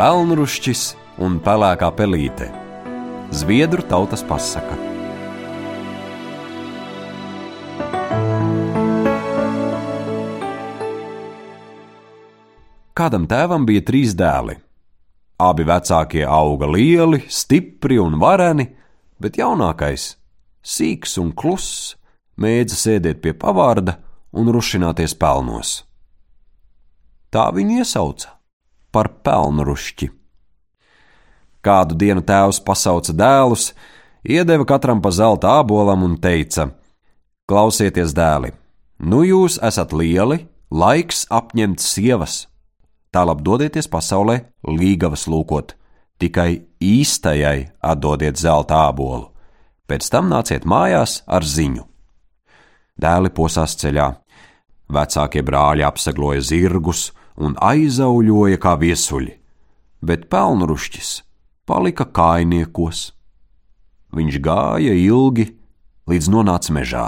Pelnrušķis un pelēkā pelīte - Zviedru tautas pasaka. Kādam tēvam bija trīs dēli. Abi vecākie auga lieli, stipri un vareni, bet jaunākais, sīks un kluss, mēdza sēdēt pie pavārda un rušināties pelnos. Tā viņu iesauca par pelnrušķi. Kādu dienu tēvs pasauca dēlus, iedeva katram pa zelta ābolam un teica: Klausieties, dēli, nu jūs esat lieli, laiks apņemt sievas Tālāk dodieties pasaulē līgavas lūkot, tikai īstajai atdodiet zelta ābolu, pēc tam nāciet mājās ar ziņu. Dēli posās ceļā, vecākie brāļi apsegloja zirgus un aizauļoja kā viesuļi, bet pelnrušķis palika kājniekos. Viņš gāja ilgi, līdz nonāca mežā.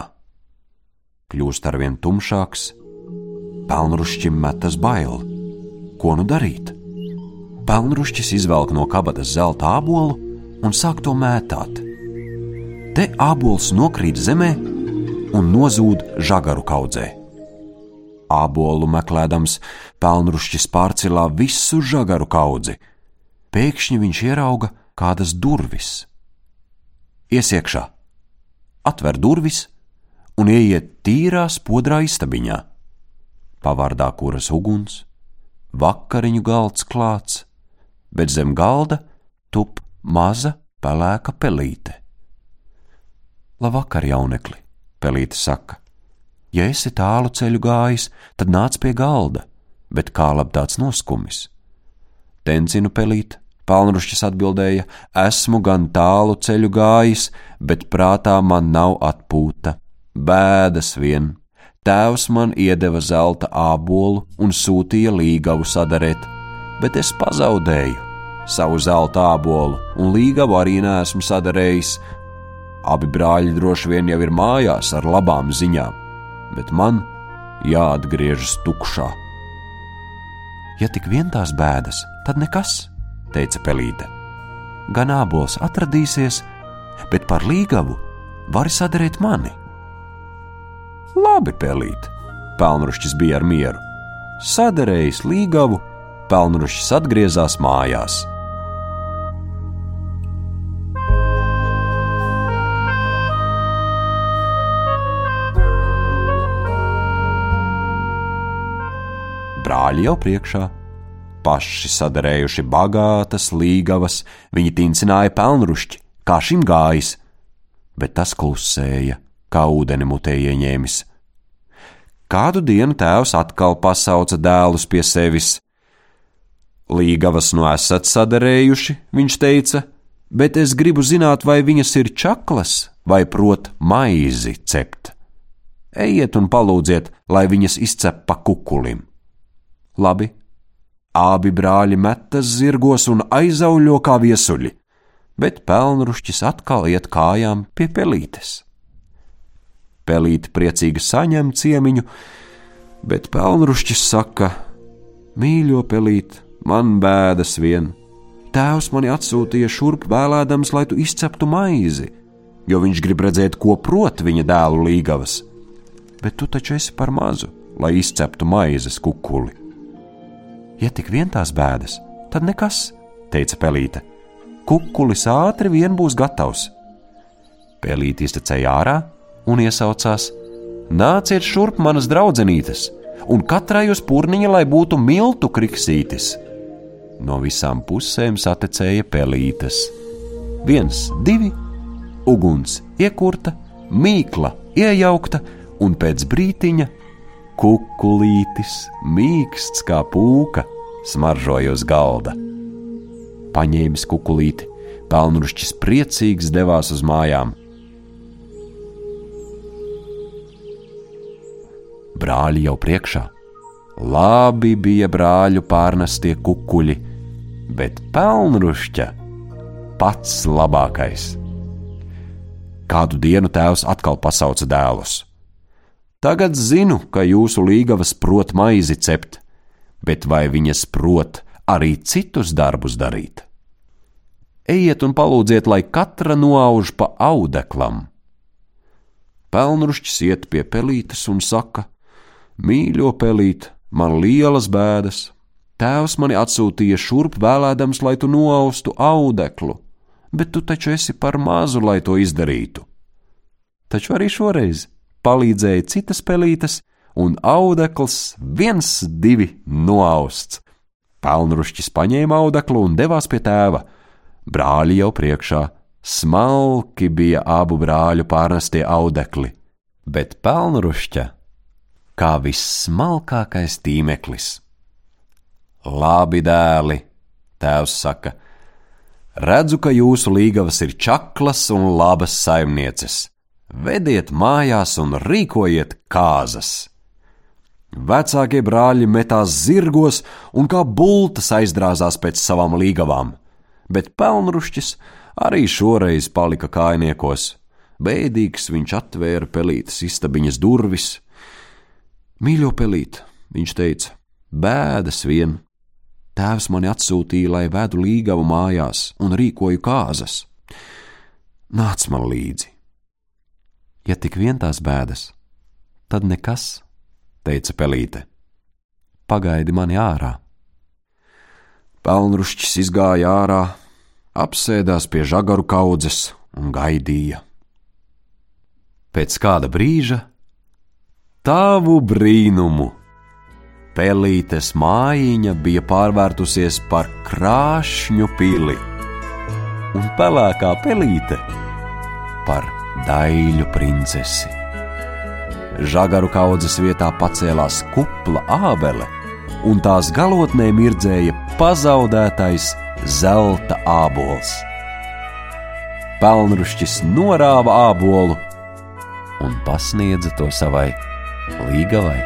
Kļūst arvien tumšāks, pelnrušķim metas bail Ko nu darīt? Pelnrušķis izvelk no kabatas zelta ābolu un sāk to mētāt. Te ābols nokrīt zemē un nozūd žagaru kaudzē. Ābolu meklējams, pelnrušķis pārcilā visu žagaru kaudzi. Pēkšņi viņš ierauga kādas durvis. Iesiekšā, atver durvis un ieiet tīrā spodrā istabiņā. Pavārdā kuras uguns, vakariņu galds klāts, bet zem galda tup maza pelēka pelīte. Labvakar, jaunekli, pelīte saka. Ja esi tālu ceļu gājis, tad nāc pie galda, bet kā labi tāds noskumis. Tencinu pelīt, Palnrušķis atbildēja: Esmu gan tālu ceļu gājis, bet prātā man nav atpūta, bēdas vien. Tēvs man iedeva zelta ābolu un sūtīja līgavu sadarēt, bet es pazaudēju savu zelta ābolu, un līgavu arī nesmu sadarējis. Abi brāļi droši vien jau ir mājās ar labām ziņām, bet man jāatgriežas tukšā. Ja tik vien tās bēdas, tad nekas, teica Pelīte. Gan ābols atradīsies, bet par līgavu vari sadarīt mani. Labi, pelīt! Pelnrušķis bija ar mieru. Sadarējis līgavu, Pelnrušķis atgriezās mājās. Brāļi jau priekšā, paši sadarējuši bagātas līgavas, viņi tincināja pelnrušķi, kā šim gājis, bet tas klusēja kā ūdeni mutē ieņēmis. Kādu dienu tēvs atkal pasauca dēlus pie sevis. Līgavas nu esat sadarējuši, viņš teica, bet es gribu zināt, vai viņas ir čaklas vai prot maizi cept. Ejiet un palūdziet, lai viņas izcep pa kukulim. Labi, abi brāļi metas zirgos un aizauļo kā viesuļi, bet pelnrušķis atkal iet kājām pie pelītes. Pelīte priecīgi saņem ciemiņu, bet pelnrušķis saka: Mīļo pelīt, man bēdas vien. Tēvs mani atsūtīja šurp vēlēdams, lai tu izceptu maizi, jo viņš grib redzēt, ko prot viņa dēlu līgavas. Bet tu taču esi par mazu, lai izceptu maizes kukuli. Ja tik vien tās bēdas, tad nekas, teica Pelīte. Kukulis ātri vien būs gatavs. Pelīte iztecēja ārā, un iesaucās: Nāciet šurp, manas draudzenītes, un katrai uz purniņa, lai būtu miltu kriksītis. No visām pusēm satecēja pelītes. Viens, divi, uguns iekurta, mīkla iejaukta, un pēc brītiņa kukulītis, mīksts kā pūka, smaržoja uz galda. Paņēmis kukulīti, pelnrušķis priecīgs devās uz mājām brāļi jau priekšā. Labi bija brāļu pārnestie kukuļi, bet pelnrušķa pats labākais. Kādu dienu tēvs atkal pasauca dēlus. Tagad zinu, ka jūsu līgavas prot maizi cept, bet vai viņas prot arī citus darbus darīt. Ejiet un palūdziet, lai katra noauž pa audeklam. Pelnrušķis iet pie pelītes un saka: Mīļo pelīt, man lielas bēdas. Tēvs mani atsūtīja šurp vēlēdams, lai tu noaustu audeklu, bet tu taču esi par mazu, lai to izdarītu. Taču arī šoreiz palīdzēja citas pelītes, un audekls viens, divi noausts. Pelnrušķis paņēma audeklu un devās pie tēva. Brāļi jau priekšā, smalki bija abu brāļu pārnestie audekli, bet pelnrušķa kā vissmalkākais tīmeklis. Labi, dēli, tēvs saka, redzu, ka jūsu līgavas ir čaklas un labas saimnieces. Vediet mājās un rīkojiet kāzas. Vecākie brāļi metās zirgos un kā bultas aizdrāzās pēc savām līgavām, bet pelnrušķis arī šoreiz palika kājniekos. Bēdīgs viņš atvēra pelītes istabiņas durvis. Mīļo pelīt, viņš teica, bēdas vien. Tēvs mani atsūtīja, lai vedu līgavu mājās un rīkoju kāzas. Nāc man līdzi! Ja tik vien tās bēdas, tad nekas teica Pelīte. Pagaidi mani ārā. Pelnrušķis izgāja ārā, apsēdās pie žagaru kaudzes un gaidīja. Pēc kāda brīža tavu brīnumu! Pelītes mājiņa bija pārvērtusies par krāšņu pili, un pelēkā pelīte par daļu princesi žagaru kaudzes vietā pacēlās kupla ābele, un tās galotnē mirdzēja pazaudētais zelta ābols. Pelnrušķis norāva ābolu un pasniedza to savai līgavai.